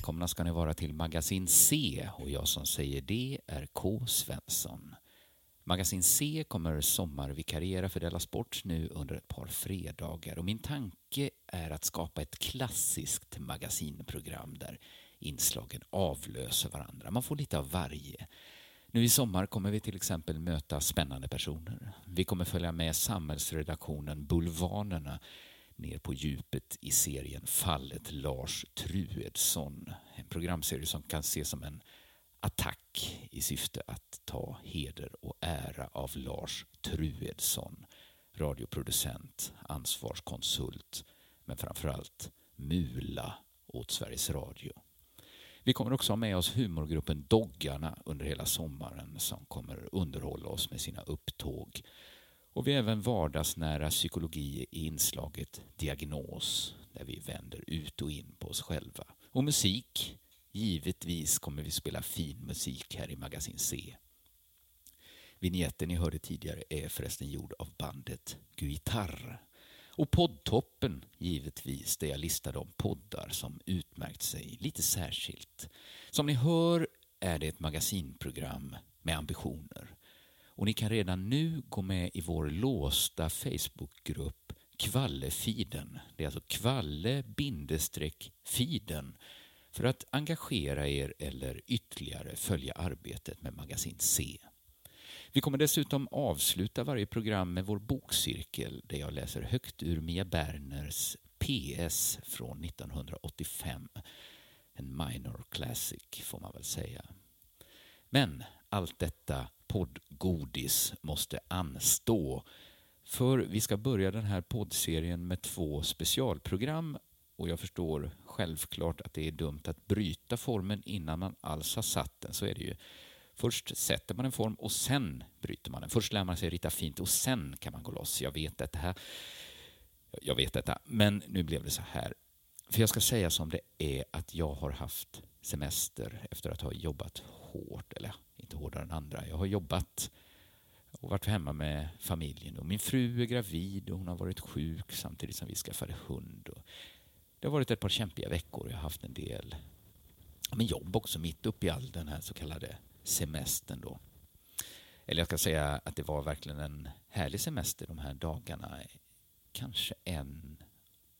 välkomna ska ni vara till Magasin C och jag som säger det är K. Svensson. Magasin C kommer sommarvikariera för Della Sport nu under ett par fredagar och min tanke är att skapa ett klassiskt magasinprogram där inslagen avlöser varandra. Man får lite av varje. Nu i sommar kommer vi till exempel möta spännande personer. Vi kommer följa med samhällsredaktionen Bulvanerna ner på djupet i serien Fallet Lars Truedsson. En programserie som kan ses som en attack i syfte att ta heder och ära av Lars Truedsson. Radioproducent, ansvarskonsult, men framförallt mula åt Sveriges Radio. Vi kommer också ha med oss humorgruppen Doggarna under hela sommaren som kommer underhålla oss med sina upptåg. Och vi har även vardagsnära psykologi i inslaget Diagnos där vi vänder ut och in på oss själva. Och musik. Givetvis kommer vi spela fin musik här i Magasin C. Vignetten ni hörde tidigare är förresten gjord av bandet Guitar. Och poddtoppen, givetvis, där jag listar de poddar som utmärkt sig lite särskilt. Som ni hör är det ett magasinprogram med ambitioner. Och ni kan redan nu gå med i vår låsta Facebookgrupp Kvallefiden. Det är alltså kvalle-fiden för att engagera er eller ytterligare följa arbetet med Magasin C. Vi kommer dessutom avsluta varje program med vår bokcirkel där jag läser högt ur Mia Berners PS från 1985. En minor classic får man väl säga. Men allt detta poddgodis måste anstå. För vi ska börja den här poddserien med två specialprogram och jag förstår självklart att det är dumt att bryta formen innan man alls har satt den. Så är det ju. Först sätter man en form och sen bryter man den. Först lär man sig rita fint och sen kan man gå loss. Jag vet detta. Jag vet detta, men nu blev det så här. För jag ska säga som det är att jag har haft semester efter att ha jobbat hårt, eller lite hårdare än andra. Jag har jobbat och varit hemma med familjen. Och min fru är gravid och hon har varit sjuk samtidigt som vi skaffade hund. Och det har varit ett par kämpiga veckor. Jag har haft en del men jobb också mitt uppe i all den här så kallade semestern. Då. Eller jag ska säga att det var verkligen en härlig semester de här dagarna. Kanske en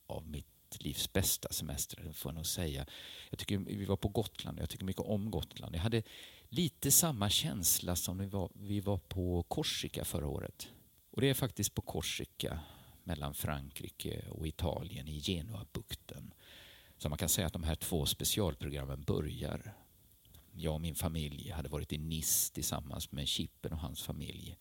av mitt livs bästa semester, får jag nog säga. Jag tycker vi var på Gotland och jag tycker mycket om Gotland. Jag hade lite samma känsla som vi var, vi var på Korsika förra året. Och det är faktiskt på Korsika mellan Frankrike och Italien i Genuabukten. Så man kan säga att de här två specialprogrammen börjar. Jag och min familj hade varit i Nice tillsammans med Chippen och hans familj.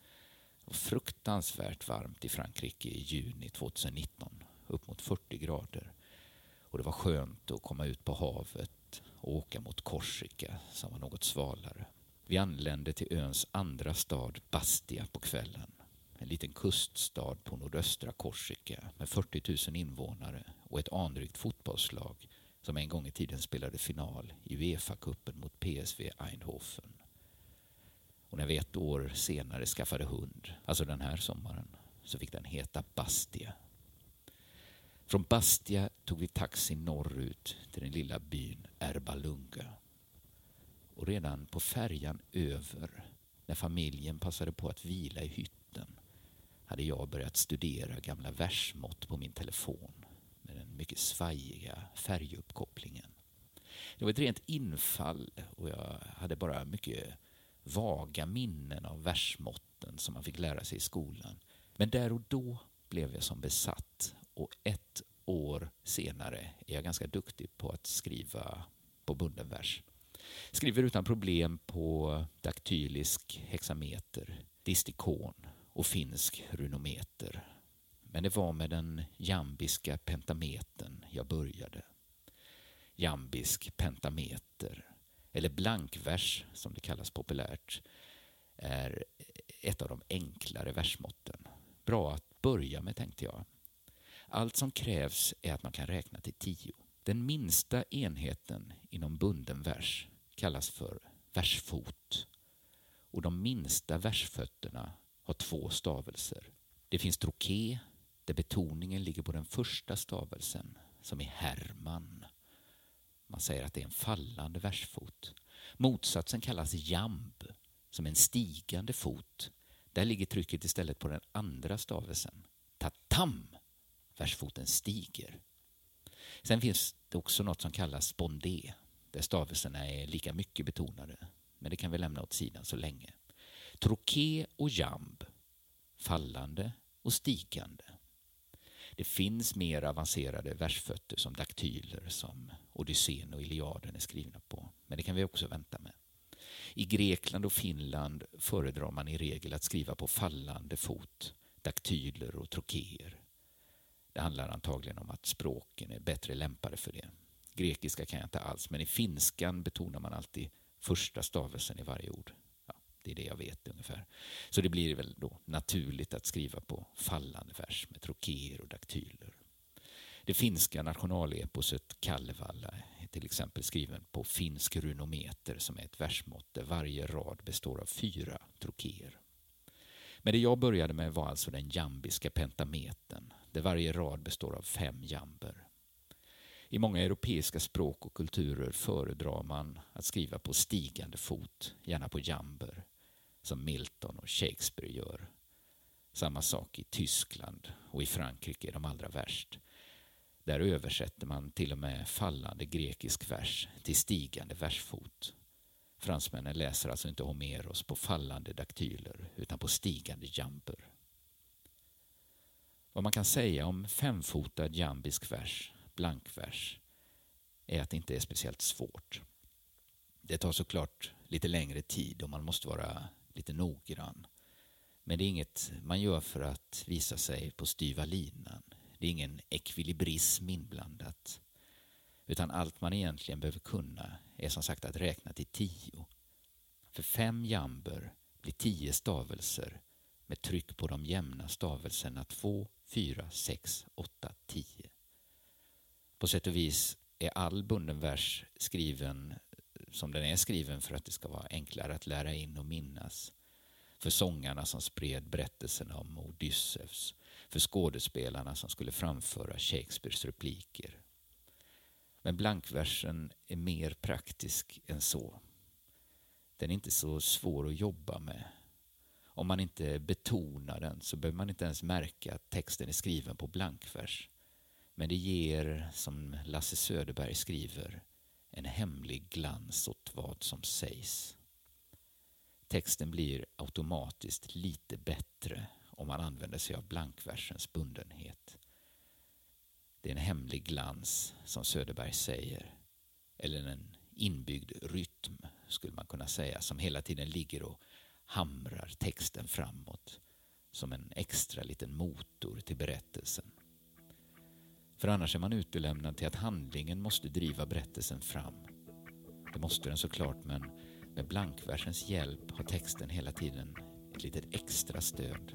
Och fruktansvärt varmt i Frankrike i juni 2019. Upp mot 40 grader. Och det var skönt att komma ut på havet och åka mot Korsika som var något svalare. Vi anlände till öns andra stad Bastia på kvällen. En liten kuststad på nordöstra Korsika med 40 000 invånare och ett anrikt fotbollslag som en gång i tiden spelade final i Uefa-cupen mot PSV Eindhoven. Och när vi ett år senare skaffade hund, alltså den här sommaren, så fick den heta Bastia från Bastia tog vi taxi norrut till den lilla byn Erbalunga. Och redan på färjan över, när familjen passade på att vila i hytten, hade jag börjat studera gamla versmått på min telefon med den mycket svajiga färguppkopplingen. Det var ett rent infall och jag hade bara mycket vaga minnen av versmåtten som man fick lära sig i skolan. Men där och då blev jag som besatt och ett år senare är jag ganska duktig på att skriva på bunden vers. Skriver utan problem på daktylisk hexameter, distikon och finsk runometer. Men det var med den jambiska pentametern jag började. Jambisk pentameter, eller blankvers som det kallas populärt, är ett av de enklare versmåtten. Bra att börja med tänkte jag. Allt som krävs är att man kan räkna till tio. Den minsta enheten inom bunden vers kallas för versfot och de minsta versfötterna har två stavelser. Det finns troké där betoningen ligger på den första stavelsen som är Herman. Man säger att det är en fallande versfot. Motsatsen kallas jamb, som en stigande fot. Där ligger trycket istället på den andra stavelsen. Tatam! Versfoten stiger. Sen finns det också något som kallas spondé, där stavelserna är lika mycket betonade. Men det kan vi lämna åt sidan så länge. Troké och jamb, fallande och stigande. Det finns mer avancerade versfötter som daktyler som Odysseen och Iliaden är skrivna på. Men det kan vi också vänta med. I Grekland och Finland föredrar man i regel att skriva på fallande fot, daktyler och trokéer. Det handlar antagligen om att språken är bättre lämpade för det. Grekiska kan jag inte alls, men i finskan betonar man alltid första stavelsen i varje ord. Ja, det är det jag vet ungefär. Så det blir väl då naturligt att skriva på fallande vers med trokéer och daktyler. Det finska nationaleposet Kalevala är till exempel skriven på finsk runometer som är ett versmått där varje rad består av fyra trokéer. Men det jag började med var alltså den jambiska pentametern där varje rad består av fem jamber. I många europeiska språk och kulturer föredrar man att skriva på stigande fot, gärna på jamber, som Milton och Shakespeare gör. Samma sak i Tyskland och i Frankrike är de allra värst. Där översätter man till och med fallande grekisk vers till stigande versfot. Fransmännen läser alltså inte Homeros på fallande daktyler utan på stigande jamber. Vad man kan säga om femfotad jambisk vers, blankvers, är att det inte är speciellt svårt. Det tar såklart lite längre tid och man måste vara lite noggrann. Men det är inget man gör för att visa sig på styva linan. Det är ingen ekvilibrism inblandat. Utan allt man egentligen behöver kunna är som sagt att räkna till tio. För fem jamber blir tio stavelser med tryck på de jämna stavelserna två 4, 6, 8, 10. På sätt och vis är all bunden vers skriven eh, som den är skriven för att det ska vara enklare att lära in och minnas. För sångarna som spred berättelsen om Odysseus, för skådespelarna som skulle framföra Shakespeares repliker. Men blankversen är mer praktisk än så. Den är inte så svår att jobba med om man inte betonar den så behöver man inte ens märka att texten är skriven på blankvers. Men det ger, som Lasse Söderberg skriver, en hemlig glans åt vad som sägs. Texten blir automatiskt lite bättre om man använder sig av blankversens bundenhet. Det är en hemlig glans, som Söderberg säger, eller en inbyggd rytm, skulle man kunna säga, som hela tiden ligger och hamrar texten framåt som en extra liten motor till berättelsen. För annars är man utelämnad till att handlingen måste driva berättelsen fram. Det måste den såklart, men med blankversens hjälp har texten hela tiden ett litet extra stöd.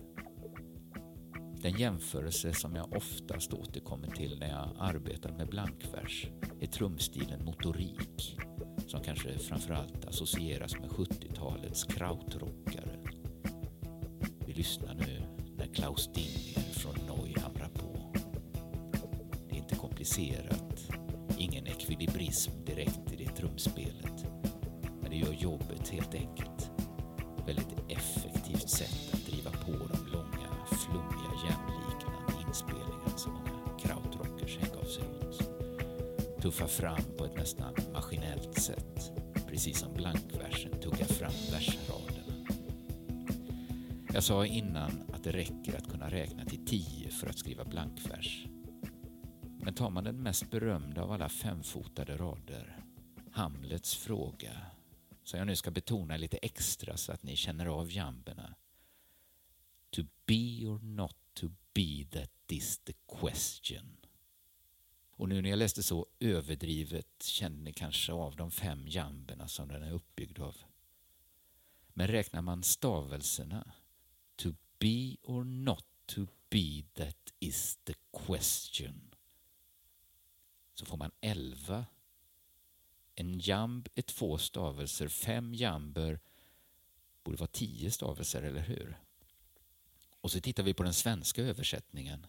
Den jämförelse som jag oftast återkommer till när jag arbetar med blankvers är trumstilen motorik som kanske framförallt associeras med 70-talets krautrockare. Vi lyssnar nu när Klaus Dinger från Neu hamrar på. Det är inte komplicerat, ingen ekvilibrism direkt i det trumspelet. Men det gör jobbet helt enkelt. Väldigt effektivt sätt att driva på de långa, flummiga, jämliknande inspelningarna som många krautrockers hängav sig åt. Tuffa fram på ett nästan precis som blankversen tuggar fram versraderna. Jag sa innan att det räcker att kunna räkna till tio för att skriva blankvers. Men tar man den mest berömda av alla femfotade rader, Hamlets fråga, som jag nu ska betona lite extra så att ni känner av jamberna. To be or not to be, that is the question. Och nu när jag läste så överdrivet kände ni kanske av de fem jamberna som den är uppbyggd av. Men räknar man stavelserna, to be or not to be, that is the question, så får man elva. En jamb är två stavelser, fem jamber borde vara tio stavelser, eller hur? Och så tittar vi på den svenska översättningen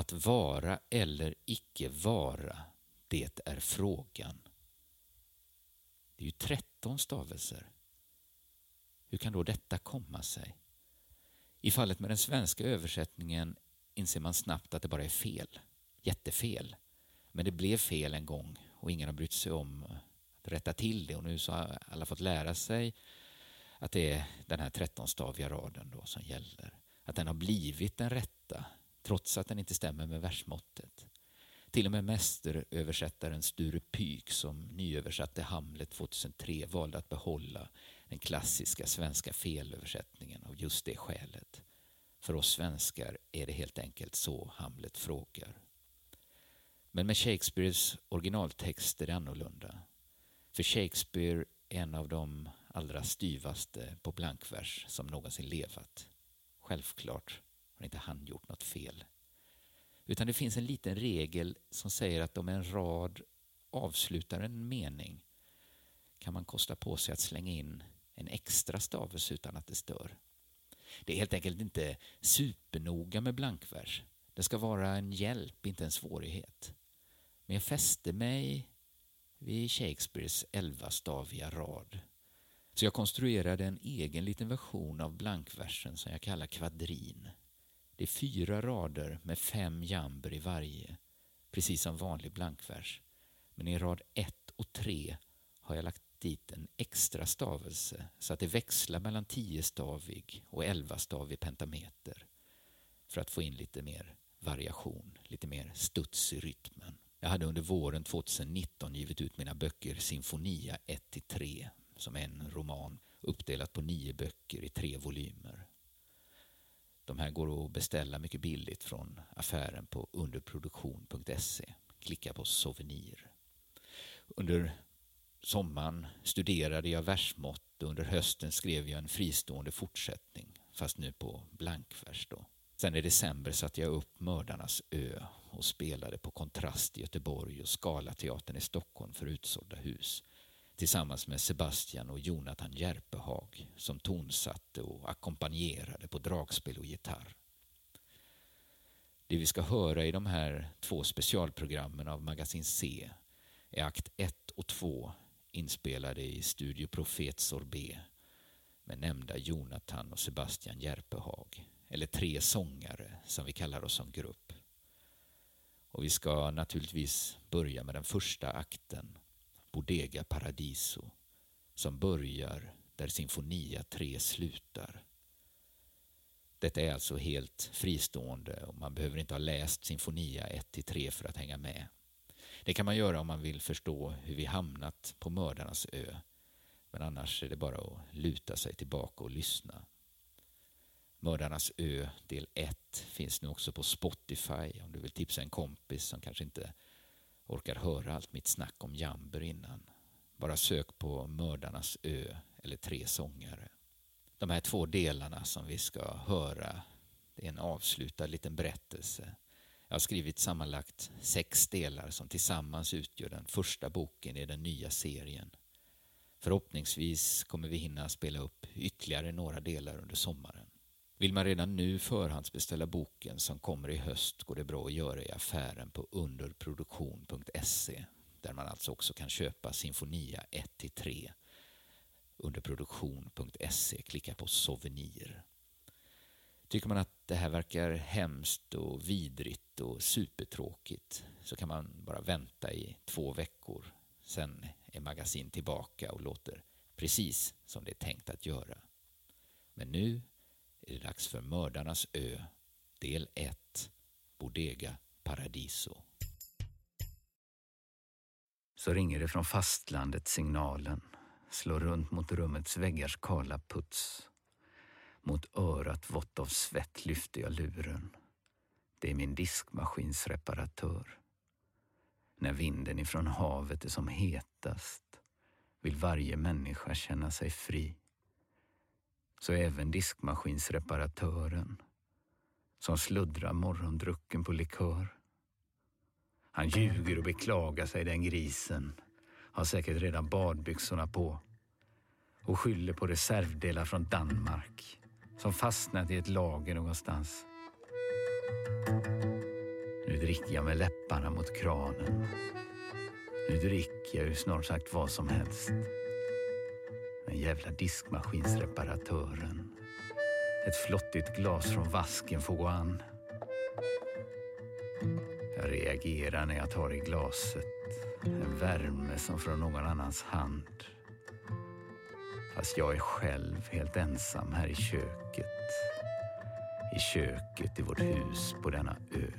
att vara eller icke vara, Det är frågan. Det är ju tretton stavelser. Hur kan då detta komma sig? I fallet med den svenska översättningen inser man snabbt att det bara är fel. Jättefel. Men det blev fel en gång och ingen har brytt sig om att rätta till det och nu så har alla fått lära sig att det är den här trettonstaviga raden då som gäller. Att den har blivit den rätta trots att den inte stämmer med versmåttet. Till och med mästeröversättaren Sture Pyk som nyöversatte Hamlet 2003 valde att behålla den klassiska svenska felöversättningen av just det skälet. För oss svenskar är det helt enkelt så Hamlet frågar. Men med Shakespeares originaltext är det annorlunda. För Shakespeare är en av de allra styvaste på blankvers som någonsin levat. Självklart har inte han gjort något fel. Utan det finns en liten regel som säger att om en rad avslutar en mening kan man kosta på sig att slänga in en extra stavelse utan att det stör. Det är helt enkelt inte supernoga med blankvers. Det ska vara en hjälp, inte en svårighet. Men jag fäste mig vid Shakespeares elvastaviga rad. Så jag konstruerade en egen liten version av blankversen som jag kallar kvadrin. Det är fyra rader med fem jamber i varje, precis som vanlig blankvers. Men i rad ett och tre har jag lagt dit en extra stavelse så att det växlar mellan tiostavig och elvastavig pentameter för att få in lite mer variation, lite mer studs i rytmen. Jag hade under våren 2019 givit ut mina böcker Sinfonia 1-3 som en roman uppdelat på nio böcker i tre volymer. De här går att beställa mycket billigt från affären på underproduktion.se. Klicka på souvenir. Under sommaren studerade jag versmått och under hösten skrev jag en fristående fortsättning, fast nu på blankvers då. Sen i december satte jag upp Mördarnas ö och spelade på Kontrast i Göteborg och Scalateatern i Stockholm för utsålda hus tillsammans med Sebastian och Jonathan Järpehag som tonsatte och ackompanjerade på dragspel och gitarr. Det vi ska höra i de här två specialprogrammen av Magasin C är akt 1 och 2 inspelade i Studio Profet Sorbet med nämnda Jonathan och Sebastian Järpehag, eller tre sångare som vi kallar oss som grupp. Och vi ska naturligtvis börja med den första akten Bodega Paradiso som börjar där Sinfonia 3 slutar. Detta är alltså helt fristående och man behöver inte ha läst Sinfonia 1-3 för att hänga med. Det kan man göra om man vill förstå hur vi hamnat på mördarnas ö. Men annars är det bara att luta sig tillbaka och lyssna. Mördarnas ö del 1 finns nu också på Spotify om du vill tipsa en kompis som kanske inte orkar höra allt mitt snack om jamber innan. Bara sök på Mördarnas ö eller Tre sångare. De här två delarna som vi ska höra, det är en avslutad liten berättelse. Jag har skrivit sammanlagt sex delar som tillsammans utgör den första boken i den nya serien. Förhoppningsvis kommer vi hinna spela upp ytterligare några delar under sommaren. Vill man redan nu förhandsbeställa boken som kommer i höst går det bra att göra i affären på underproduktion.se där man alltså också kan köpa Sinfonia 1-3 underproduktion.se, klicka på souvenir. Tycker man att det här verkar hemskt och vidrigt och supertråkigt så kan man bara vänta i två veckor. Sen är magasin tillbaka och låter precis som det är tänkt att göra. Men nu är det dags för Mördarnas ö, del 1, Bodega Paradiso. Så ringer det från fastlandet signalen, slår runt mot rummets väggars kala puts. Mot örat vått av svett lyfter jag luren. Det är min diskmaskinsreparatör. När vinden ifrån havet är som hetast vill varje människa känna sig fri så även diskmaskinsreparatören som sluddrar morgondrucken på likör. Han ljuger och beklagar sig den grisen, har säkert redan badbyxorna på och skyller på reservdelar från Danmark som fastnat i ett lager någonstans. Nu dricker jag med läpparna mot kranen Nu dricker jag ju snart sagt vad som helst. Den jävla diskmaskinsreparatören. Ett flottigt glas från vasken får gå an. Jag reagerar när jag tar i glaset. En värme som från någon annans hand. Fast jag är själv helt ensam här i köket. I köket i vårt hus på denna ö.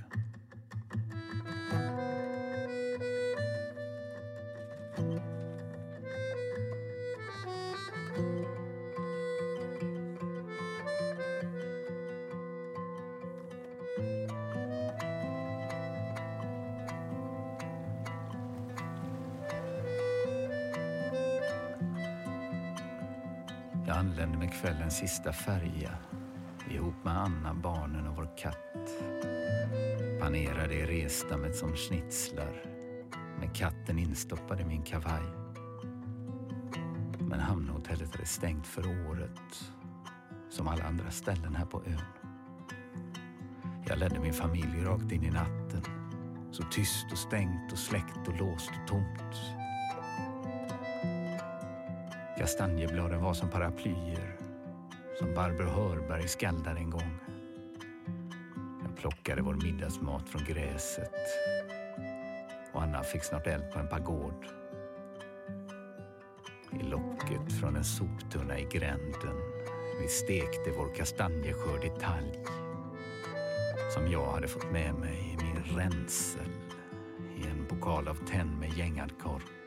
Jag anlände med kvällens sista färja ihop med Anna, barnen och vår katt. Panerade i resdammet som schnitzlar med katten instoppad i min kavaj. Men hamnhotellet hade stängt för året, som alla andra ställen här på ön. Jag ledde min familj rakt in i natten. Så tyst och stängt och släckt och låst och tomt. Kastanjebladen var som paraplyer som Barbro Hörberg skaldade en gång. Jag plockade vår middagsmat från gräset och Anna fick snart eld på en pagod. I locket från en soptunna i gränden vi stekte vår kastanjeskörd i talg som jag hade fått med mig i min ränsel i en pokal av tenn med gängad kork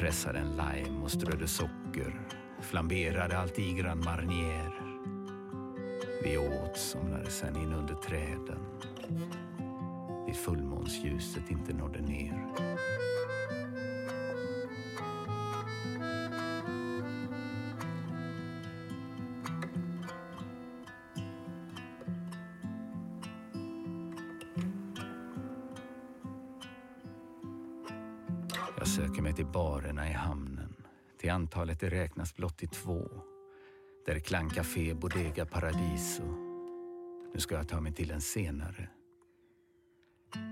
pressade en lime och strödde socker, flamberade allt i Grand Marnier. Vi åt, somnade sen in under träden dit fullmånsljuset inte nådde ner. Söker mig till barerna i hamnen. Till antalet det räknas blott till två. Där Clan Café Bodega Paradiso. Nu ska jag ta mig till en senare.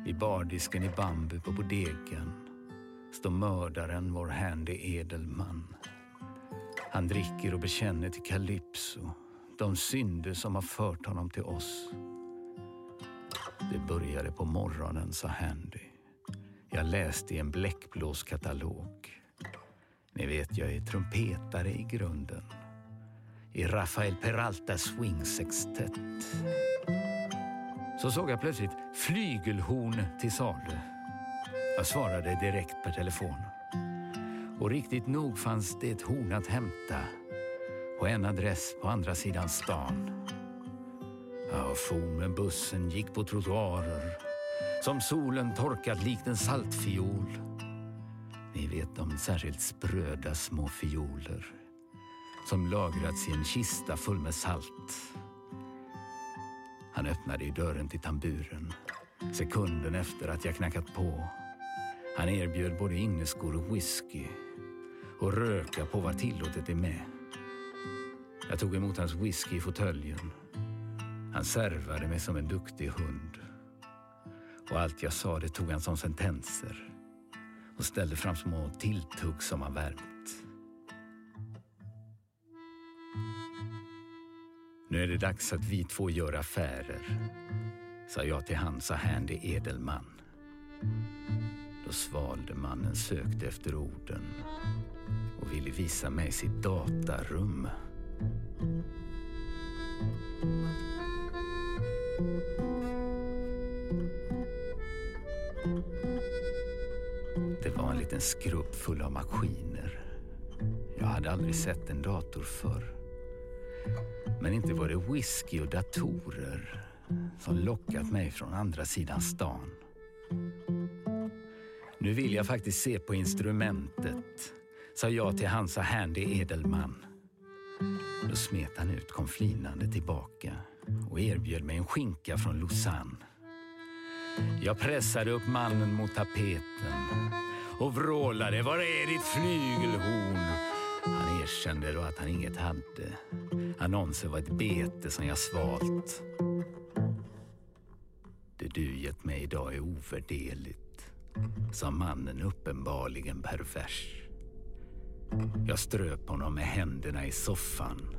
Vid bardisken i bambu på bodegan står mördaren, vår Handy Edelman. Han dricker och bekänner till Calypso de synder som har fört honom till oss. Det började på morgonen, sa Handy. Jag läste i en bläckblåskatalog. Ni vet, jag är trumpetare i grunden. I Rafael Peraltas Swing Sextet. Så såg jag plötsligt flygelhorn till salu. Jag svarade direkt per telefon. Och riktigt nog fanns det ett horn att hämta på en adress på andra sidan stan. Jag for med bussen, gick på trottoarer som solen torkat likt en saltfiol. Ni vet de särskilt spröda små fioler som lagrats i en kista full med salt. Han öppnade i dörren till tamburen sekunden efter att jag knackat på. Han erbjöd både inneskor och whisky och röka på vad tillåtet är med. Jag tog emot hans whisky i fåtöljen. Han servade mig som en duktig hund. Och allt jag sa det tog han som sentenser och ställde fram små tilltugg som han värmt. Nu är det dags att vi två gör affärer, sa jag till han sa Handy Edelman. Då svalde mannen sökte efter orden och ville visa mig sitt datarum. Det var en liten skrubb full av maskiner. Jag hade aldrig sett en dator förr. Men inte var det whisky och datorer som lockat mig från andra sidan stan. Nu vill jag faktiskt se på instrumentet, sa jag till Hansa Handy Edelman. Då smet han ut, kom flinande tillbaka och erbjöd mig en skinka från Lausanne. Jag pressade upp mannen mot tapeten och vrålade Var är ditt flygelhorn? Han erkände då att han inget hade. Annonsen var ett bete som jag svalt. Det du gett mig idag är ovärderligt. sa mannen uppenbarligen pervers. Jag ströp honom med händerna i soffan.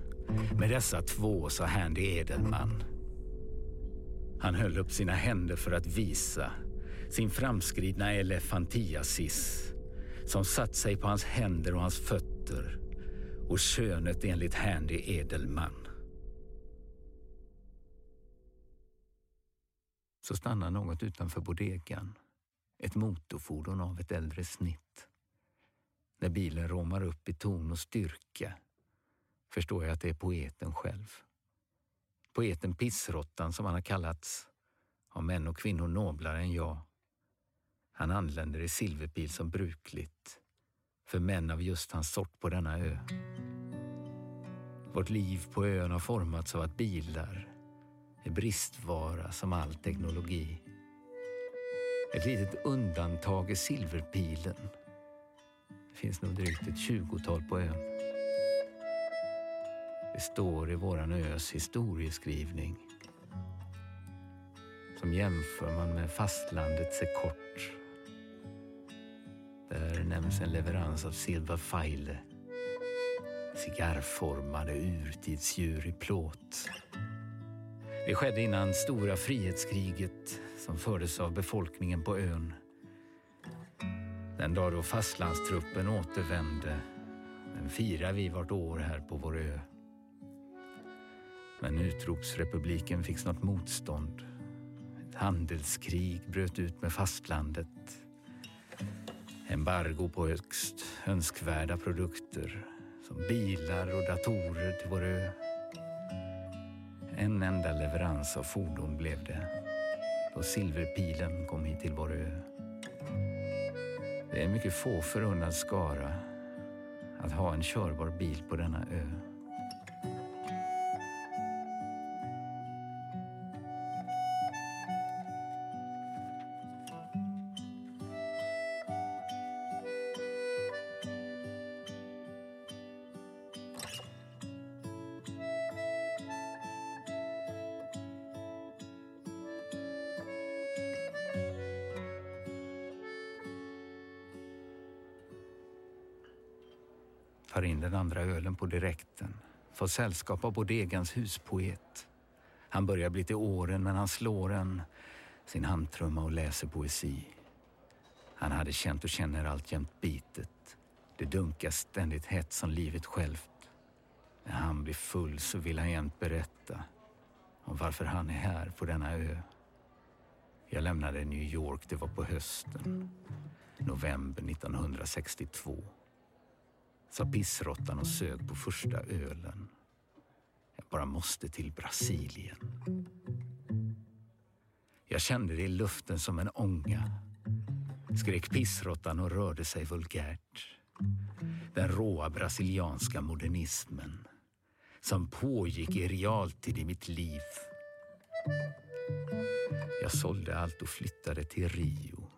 Med dessa två, sa Handy Edelman. Han höll upp sina händer för att visa sin framskridna elefantiasis som satt sig på hans händer och hans fötter och könet enligt Handy Edelman. Så stannar något utanför bodegan. Ett motorfordon av ett äldre snitt. När bilen råmar upp i ton och styrka förstår jag att det är poeten själv. Poeten Pissrottan som han har kallats har män och kvinnor noblare än jag. Han anländer i silverpil som brukligt för män av just hans sort på denna ö. Vårt liv på ön har formats av att bilar är bristvara som all teknologi. Ett litet undantag är silverpilen. Det finns nog drygt ett tjugotal på ön. Det står i våran ös historieskrivning. Som jämför man med fastlandet se kort. Där nämns en leverans av silverfeile. Cigarrformade urtidsdjur i plåt. Det skedde innan stora frihetskriget som fördes av befolkningen på ön. Den dag då fastlandstruppen återvände, den firar vi vart år här på vår ö. Men utropsrepubliken fick snart motstånd. Ett handelskrig bröt ut med fastlandet. Embargo på högst önskvärda produkter som bilar och datorer till vår ö. En enda leverans av fordon blev det då silverpilen kom hit till vår ö. Det är en mycket få förunnad skara att ha en körbar bil på denna ö. Tar in den andra ölen på direkten. Får sällskap av bodegans huspoet. Han börjar bli till åren men han slår en sin handtrumma och läser poesi. Han hade känt och känner alltjämt bitet. Det dunkar ständigt hett som livet självt. När han blir full så vill han jämt berätta om varför han är här på denna ö. Jag lämnade New York, det var på hösten. November 1962 sa pissråttan och sög på första ölen. Jag bara måste till Brasilien. Jag kände det i luften som en ånga. Skrek pissråttan och rörde sig vulgärt. Den råa brasilianska modernismen som pågick i realtid i mitt liv. Jag sålde allt och flyttade till Rio.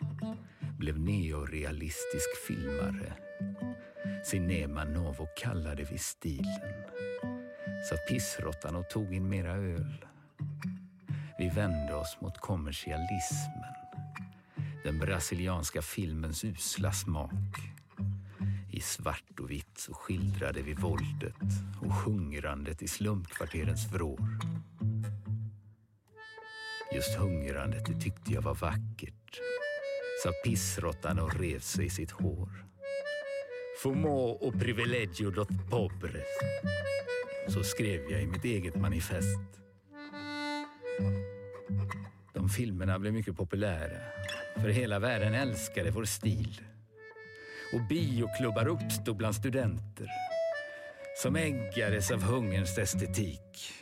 Blev neorealistisk filmare Cinema Novo kallade vi stilen. Sa pissråttan och tog in mera öl. Vi vände oss mot kommersialismen. Den brasilianska filmens usla smak. I svart och vitt så skildrade vi våldet och hungrandet i slumkvarterens vrår. Just hungrandet det tyckte jag var vackert, sa pissråttan och rev sig i sitt hår. Fumo och privilegio dot pobres. Så skrev jag i mitt eget manifest. De filmerna blev mycket populära, för hela världen älskade vår stil. Och bioklubbar uppstod bland studenter som äggades av hungerns estetik.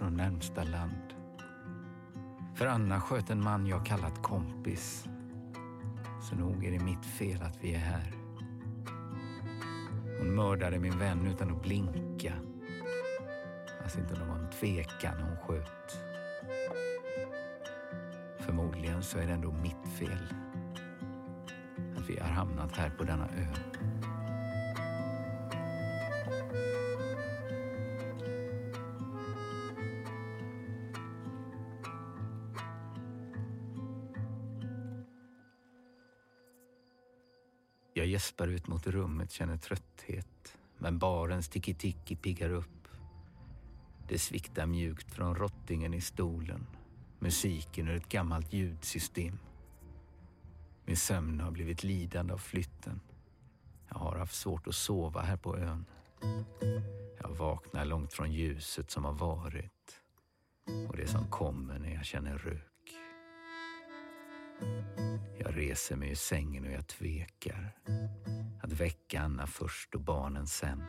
Från närmsta land. För Anna sköt en man jag kallat kompis. Så nog är det mitt fel att vi är här. Hon mördade min vän utan att blinka. Fanns inte någon tvekan när hon sköt. Förmodligen så är det ändå mitt fel att vi har hamnat här på denna ö. Jag ut mot rummet, känner trötthet. Men barens tiki-tiki piggar upp. Det sviktar mjukt från rottingen i stolen. Musiken ur ett gammalt ljudsystem. Min sömn har blivit lidande av flytten. Jag har haft svårt att sova här på ön. Jag vaknar långt från ljuset som har varit och det som kommer när jag känner rök. Jag reser mig ur sängen och jag tvekar. Att väcka Anna först och barnen sen.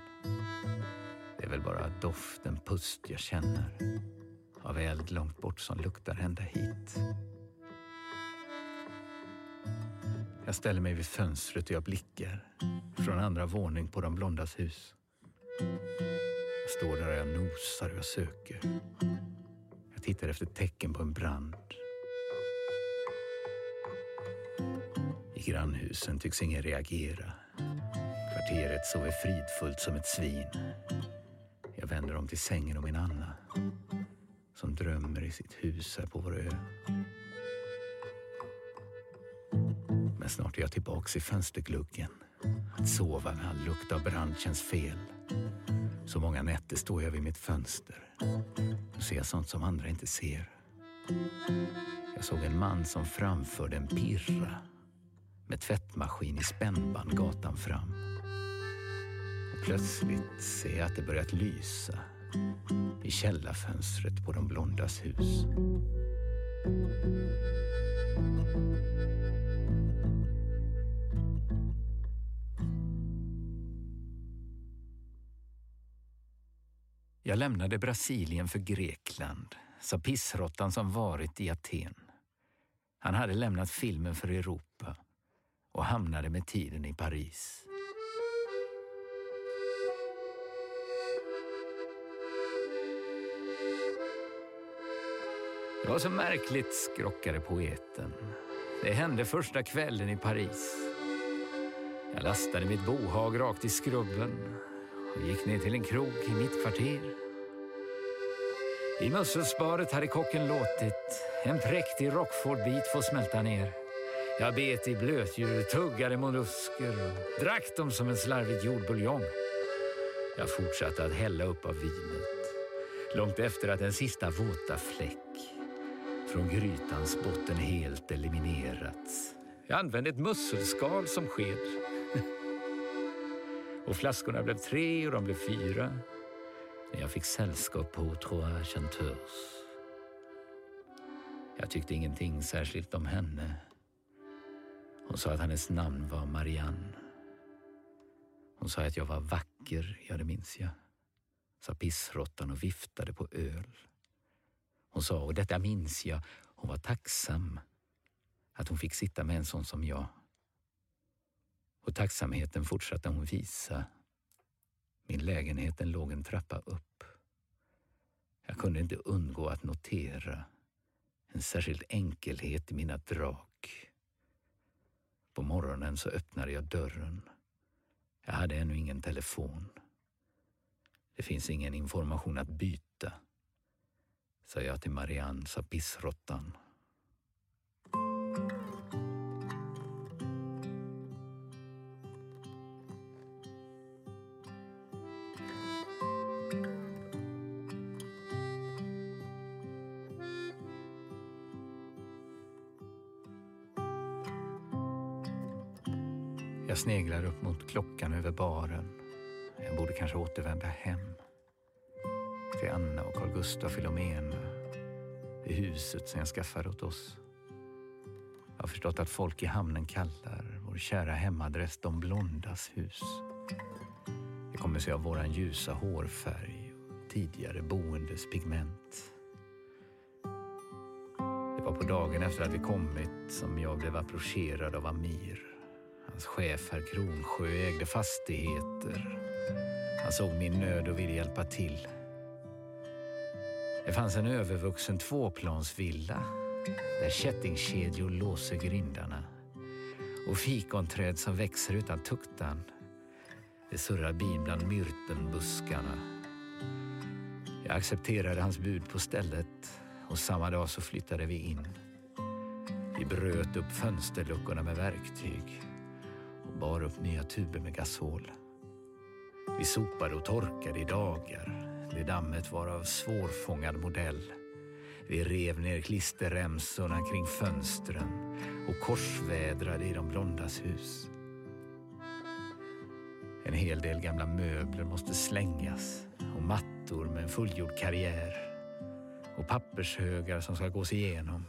Det är väl bara doften pust jag känner. Av eld långt bort som luktar ända hit. Jag ställer mig vid fönstret och jag blickar från andra våning på de blondas hus. Jag står där och jag nosar och jag söker. Jag tittar efter tecken på en brand. I grannhusen tycks ingen reagera. Kvarteret sover fridfullt som ett svin. Jag vänder om till sängen och min Anna som drömmer i sitt hus här på vår ö. Men snart är jag tillbaks i fönstergluggen. Att sova med all lukt av brand känns fel. Så många nätter står jag vid mitt fönster och ser sånt som andra inte ser. Jag såg en man som framförde en pirra med tvättmaskin i spännband gatan fram. Och plötsligt ser jag att det börjat lysa i källarfönstret på de blondas hus. Jag lämnade Brasilien för Grekland, sa pissråttan som varit i Aten. Han hade lämnat filmen för Europa och hamnade med tiden i Paris. Det var så märkligt, skrockade poeten. Det hände första kvällen i Paris. Jag lastade mitt bohag rakt i skrubben och gick ner till en krog i mitt kvarter. I musselsparet hade kocken låtit en präktig Rockfordbit få smälta ner. Jag bet i blötdjur, tuggade mollusker och drack dem som en slarvigt gjord buljong. Jag fortsatte att hälla upp av vinet, långt efter att den sista våta fläck från grytans botten helt eliminerats. Jag använde ett musselskal som sked. och flaskorna blev tre och de blev fyra när jag fick sällskap på Trois Chanteurs. Jag tyckte ingenting särskilt om henne. Hon sa att hennes namn var Marianne. Hon sa att jag var vacker, ja det minns jag. Sa pissråttan och viftade på öl. Hon sa, och detta minns jag, hon var tacksam att hon fick sitta med en sån som jag. Och tacksamheten fortsatte hon visa. Min lägenhet låg en trappa upp. Jag kunde inte undgå att notera en särskild enkelhet i mina drag. På morgonen så öppnade jag dörren. Jag hade ännu ingen telefon. Det finns ingen information att byta sa jag till Marianne, sa pissråttan. Sneglar upp mot klockan över baren. Jag borde kanske återvända hem till Anna och Carl Gustaf Filomena i huset som jag skaffade åt oss. Jag har förstått att folk i hamnen kallar vår kära hemadress De blondas hus. Det kommer sig av våran ljusa hårfärg och tidigare boendes pigment. Det var på dagen efter att vi kommit som jag blev approcherad av Amir. Hans chef herr Kronsjö ägde fastigheter. Han såg min nöd och ville hjälpa till. Det fanns en övervuxen tvåplansvilla där kättingkedjor låser grindarna och fikonträd som växer utan tuktan. Det surrar bin bland myrtenbuskarna. Jag accepterade hans bud på stället och samma dag så flyttade vi in. Vi bröt upp fönsterluckorna med verktyg bar upp nya tuber med gasol. Vi sopade och torkade i dagar. Det dammet var av svårfångad modell. Vi rev ner klisterremsorna kring fönstren och korsvädrade i de blondas hus. En hel del gamla möbler måste slängas och mattor med en fullgjord karriär och pappershögar som ska gås igenom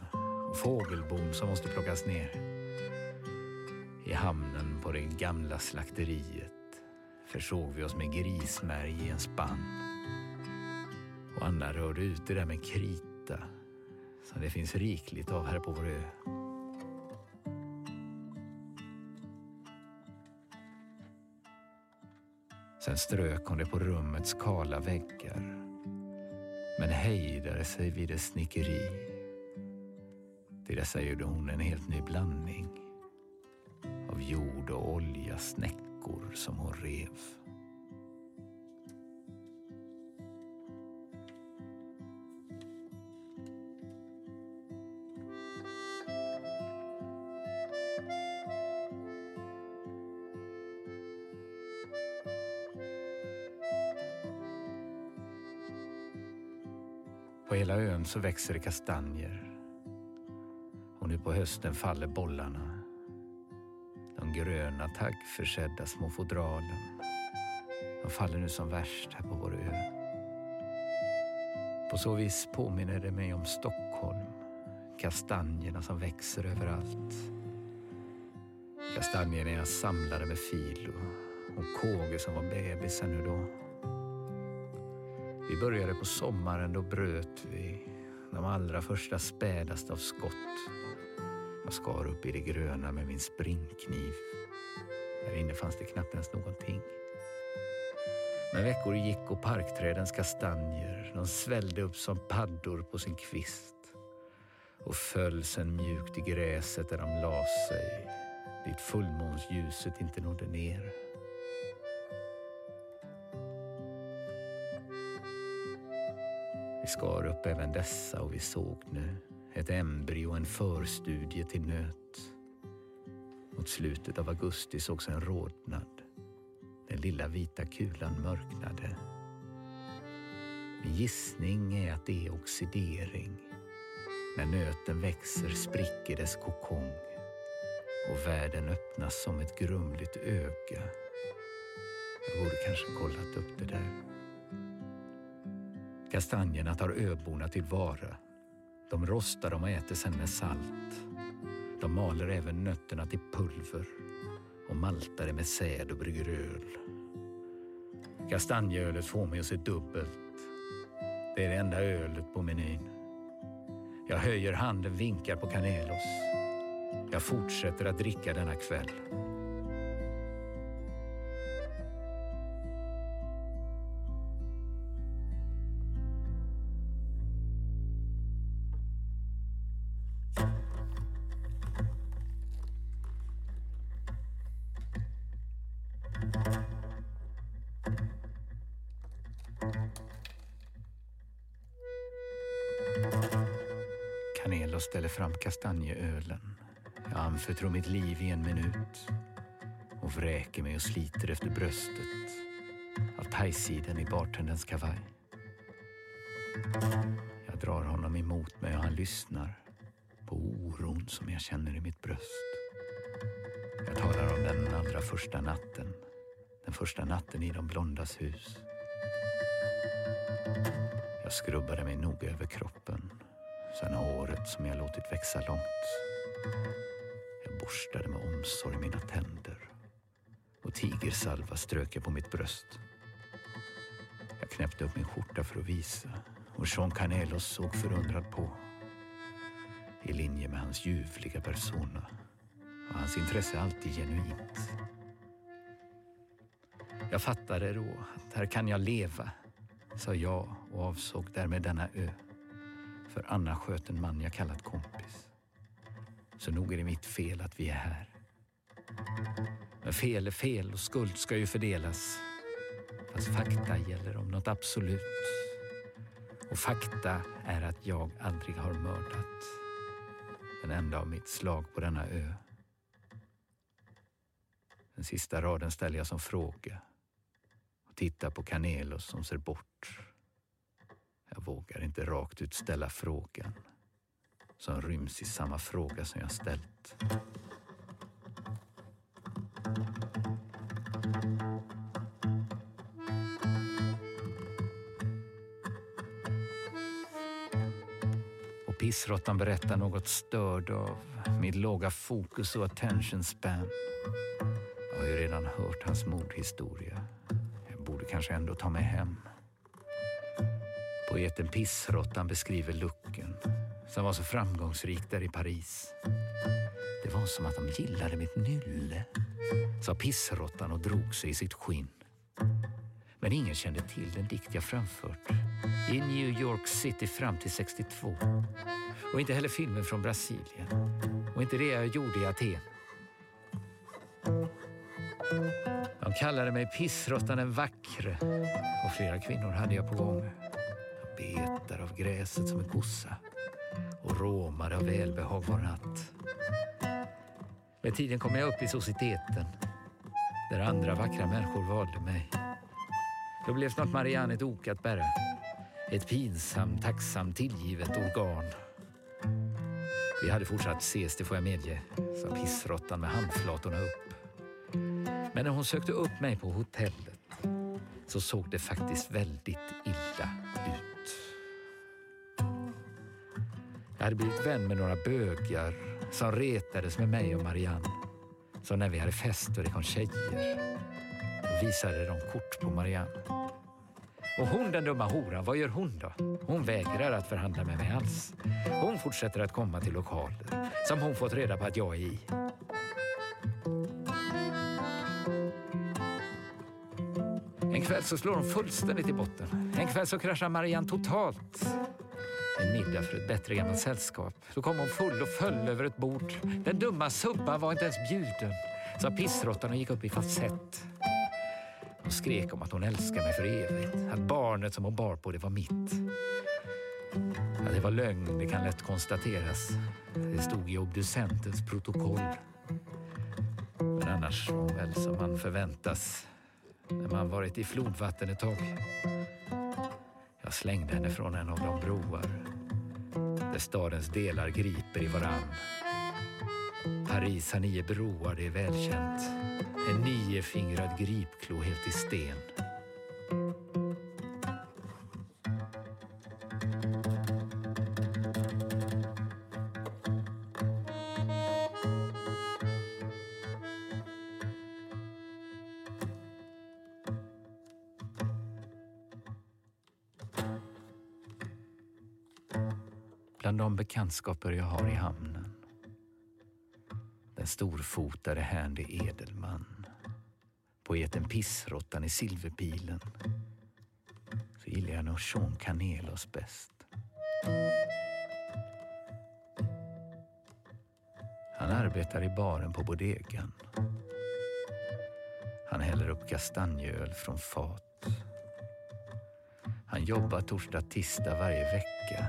och fågelbon som måste plockas ner. I hamnen på det gamla slakteriet försåg vi oss med grismärg i en spann. Och Anna rörde ut det där med krita som det finns rikligt av här på vår ö. Sen strök hon det på rummets kala väggar men hejdade sig vid dess snickeri. Till dessa gjorde hon en helt ny blandning av jord och olja, snäckor som hon rev. På hela ön så växer det kastanjer. Och nu på hösten faller bollarna. De gröna taggförsedda små fodralen. De faller nu som värst här på vår ö. På så vis påminner det mig om Stockholm. Kastanjerna som växer överallt. Kastanjerna jag samlade med Filo och Kåge som var bebis ännu då. Vi började på sommaren, då bröt vi de allra första spädaste av skott och skar upp i det gröna med min springkniv. Där inne fanns det knappt ens någonting. Men veckor gick och parkträdens kastanjer, de svällde upp som paddor på sin kvist och föll sen mjukt i gräset där de la sig, dit fullmånsljuset inte nådde ner. Vi skar upp även dessa och vi såg nu ett embryo, en förstudie till nöt. Mot slutet av augusti sågs en rodnad. Den lilla vita kulan mörknade. Min gissning är att det är oxidering. När nöten växer spricker dess kokong och världen öppnas som ett grumligt öga. Jag borde kanske kollat upp det där. Kastanjerna tar öborna tillvara. De rostar dem och äter sen med salt. De maler även nötterna till pulver och maltar det med säd och brygger öl. Kastanjeölet får mig att se dubbelt. Det är det enda ölet på menyn. Jag höjer handen, vinkar på Canelos. Jag fortsätter att dricka denna kväll. Kastanjeölen. Jag anförtror mitt liv i en minut och vräker mig och sliter efter bröstet av thaisidan i bartenderns kavaj. Jag drar honom emot mig och han lyssnar på oron som jag känner i mitt bröst. Jag talar om den allra första natten. Den första natten i de blondas hus. Jag skrubbade mig noga över kroppen sen håret som jag låtit växa långt. Jag borstade med omsorg mina tänder och tigersalva strök jag på mitt bröst. Jag knäppte upp min skjorta för att visa och Jean Canelos såg förundrad på. i linje med hans ljuvliga persona och hans intresse alltid genuint. Jag fattade då att här kan jag leva, sa jag och avsåg därmed denna ö. För Anna sköt en man jag kallat kompis. Så nog är det mitt fel att vi är här. Men fel är fel och skuld ska ju fördelas. Fast fakta gäller om något absolut. Och fakta är att jag aldrig har mördat. Den enda av mitt slag på denna ö. Den sista raden ställer jag som fråga och tittar på Canelos som ser bort. Jag vågar inte rakt ut ställa frågan som ryms i samma fråga som jag ställt. Och pissråttan berättar något störd av mitt låga fokus och attention span. Jag har ju redan hört hans mordhistoria. Jag borde kanske ändå ta mig hem. Poeten Pissråttan beskriver looken som var så framgångsrik där i Paris. Det var som att de gillade mitt nylle, sa pissråttan och drog sig i sitt skinn. Men ingen kände till den dikt jag framfört i New York City fram till 62. Och inte heller filmen från Brasilien. Och inte det jag gjorde i Aten. De kallade mig pissråttan den vackre och flera kvinnor hade jag på gång. Betar av gräset som en kossa och råmade av välbehag var natt. Med tiden kom jag upp i societeten där andra vackra människor valde mig. Då blev snart Marianne ett ok att bära. Ett pinsamt, tacksamt, tillgivet organ. Vi hade fortsatt ses, det får jag medge, sa pissråttan med handflatorna upp. Men när hon sökte upp mig på hotellet så såg det faktiskt väldigt illa Jag hade blivit vän med några bögar som retades med mig och Marianne. Så när vi hade fest och det kom tjejer visade de kort på Marianne. Och hon den dumma horan, vad gör hon då? Hon vägrar att förhandla med mig alls. Hon fortsätter att komma till lokaler som hon fått reda på att jag är i. En kväll så slår hon fullständigt i botten. En kväll så kraschar Marianne totalt. En middag för ett bättre gammalt sällskap. Då kom hon full och föll över ett bord. Den dumma subban var inte ens bjuden, sa pissråttan och gick upp i falsett. Hon skrek om att hon älskade mig för evigt, att barnet som hon bar på det var mitt. Ja, det var lögn, det kan lätt konstateras. Det stod i obducentens protokoll. Men annars var hon väl som man förväntas när man varit i flodvatten ett tag. Jag slängde henne från en av de broar där stadens delar griper i varann. Paris har nio broar, det är välkänt. En niofingrad gripklo helt i sten. Bland de bekantskaper jag har i hamnen den storfotade Handy Edelman, poeten Pissråttan i Silverpilen, så gillar jag nog Sean Canelos bäst. Han arbetar i baren på bodegan. Han häller upp kastanjöl från fat. Han jobbar torsdag, tisdag varje vecka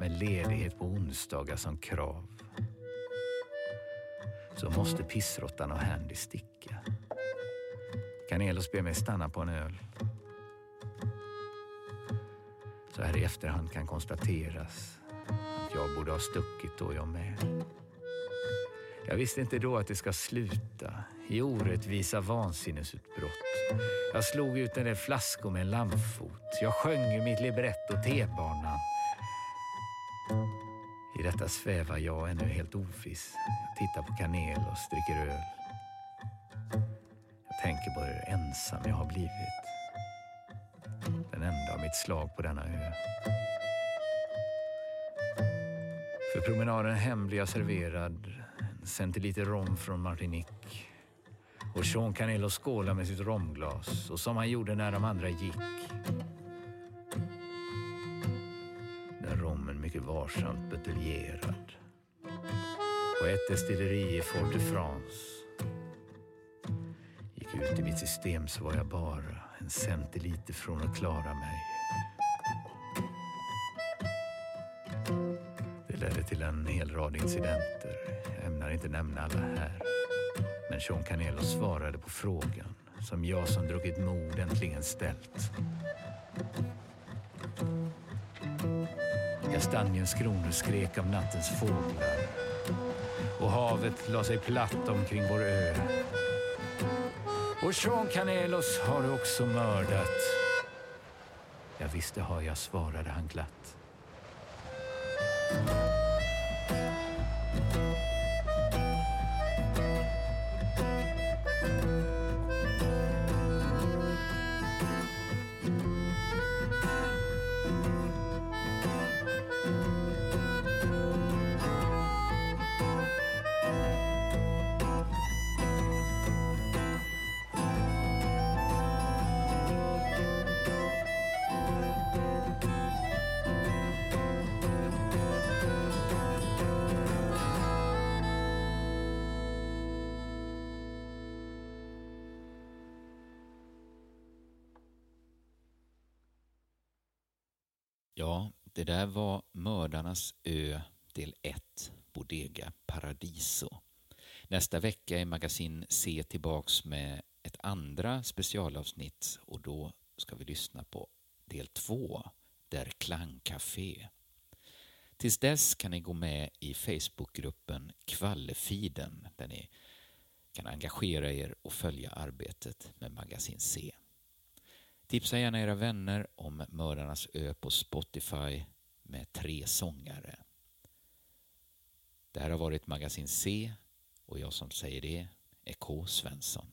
med ledighet på onsdagar som krav så måste pissråttan och Handy sticka. Canelos ber mig stanna på en öl. Så här i efterhand kan konstateras att jag borde ha stuckit då jag med. Jag visste inte då att det ska sluta i orättvisa vansinnesutbrott. Jag slog ut en del flaskor med en lammfot. Jag sjöng ur mitt libretto T-banan. I detta svävar jag ännu helt oviss. Jag tittar på kanel och dricker öl. Jag tänker på hur ensam jag har blivit. Den enda av mitt slag på denna ö. För promenaden hem blir jag serverad en centiliter rom från Martinique. Och Sean Canelo skålar med sitt romglas och som han gjorde när de andra gick. Sparsamt varsamt buteljerad. På ett destilleri i Fort-de-France. Gick ut i mitt system så var jag bara en centiliter från att klara mig. Det ledde till en hel rad incidenter. Jag ämnar inte nämna alla här. Men Sean Canelo svarade på frågan som jag som druckit mod äntligen ställt. Kastanjens kronor skrek av nattens fåglar och havet la sig platt omkring vår ö. Och Sean Canelos har du också mördat. Ja, visst det har jag, svarade han glatt. Ja, det där var Mördarnas ö del 1, Bodega Paradiso. Nästa vecka är Magasin C tillbaks med ett andra specialavsnitt och då ska vi lyssna på del 2, Der Klangcafé. Tills dess kan ni gå med i Facebookgruppen Kvallefiden där ni kan engagera er och följa arbetet med Magasin C. Tipsa gärna era vänner om Mördarnas ö på Spotify med tre sångare. Det här har varit Magasin C och jag som säger det är K. Svensson.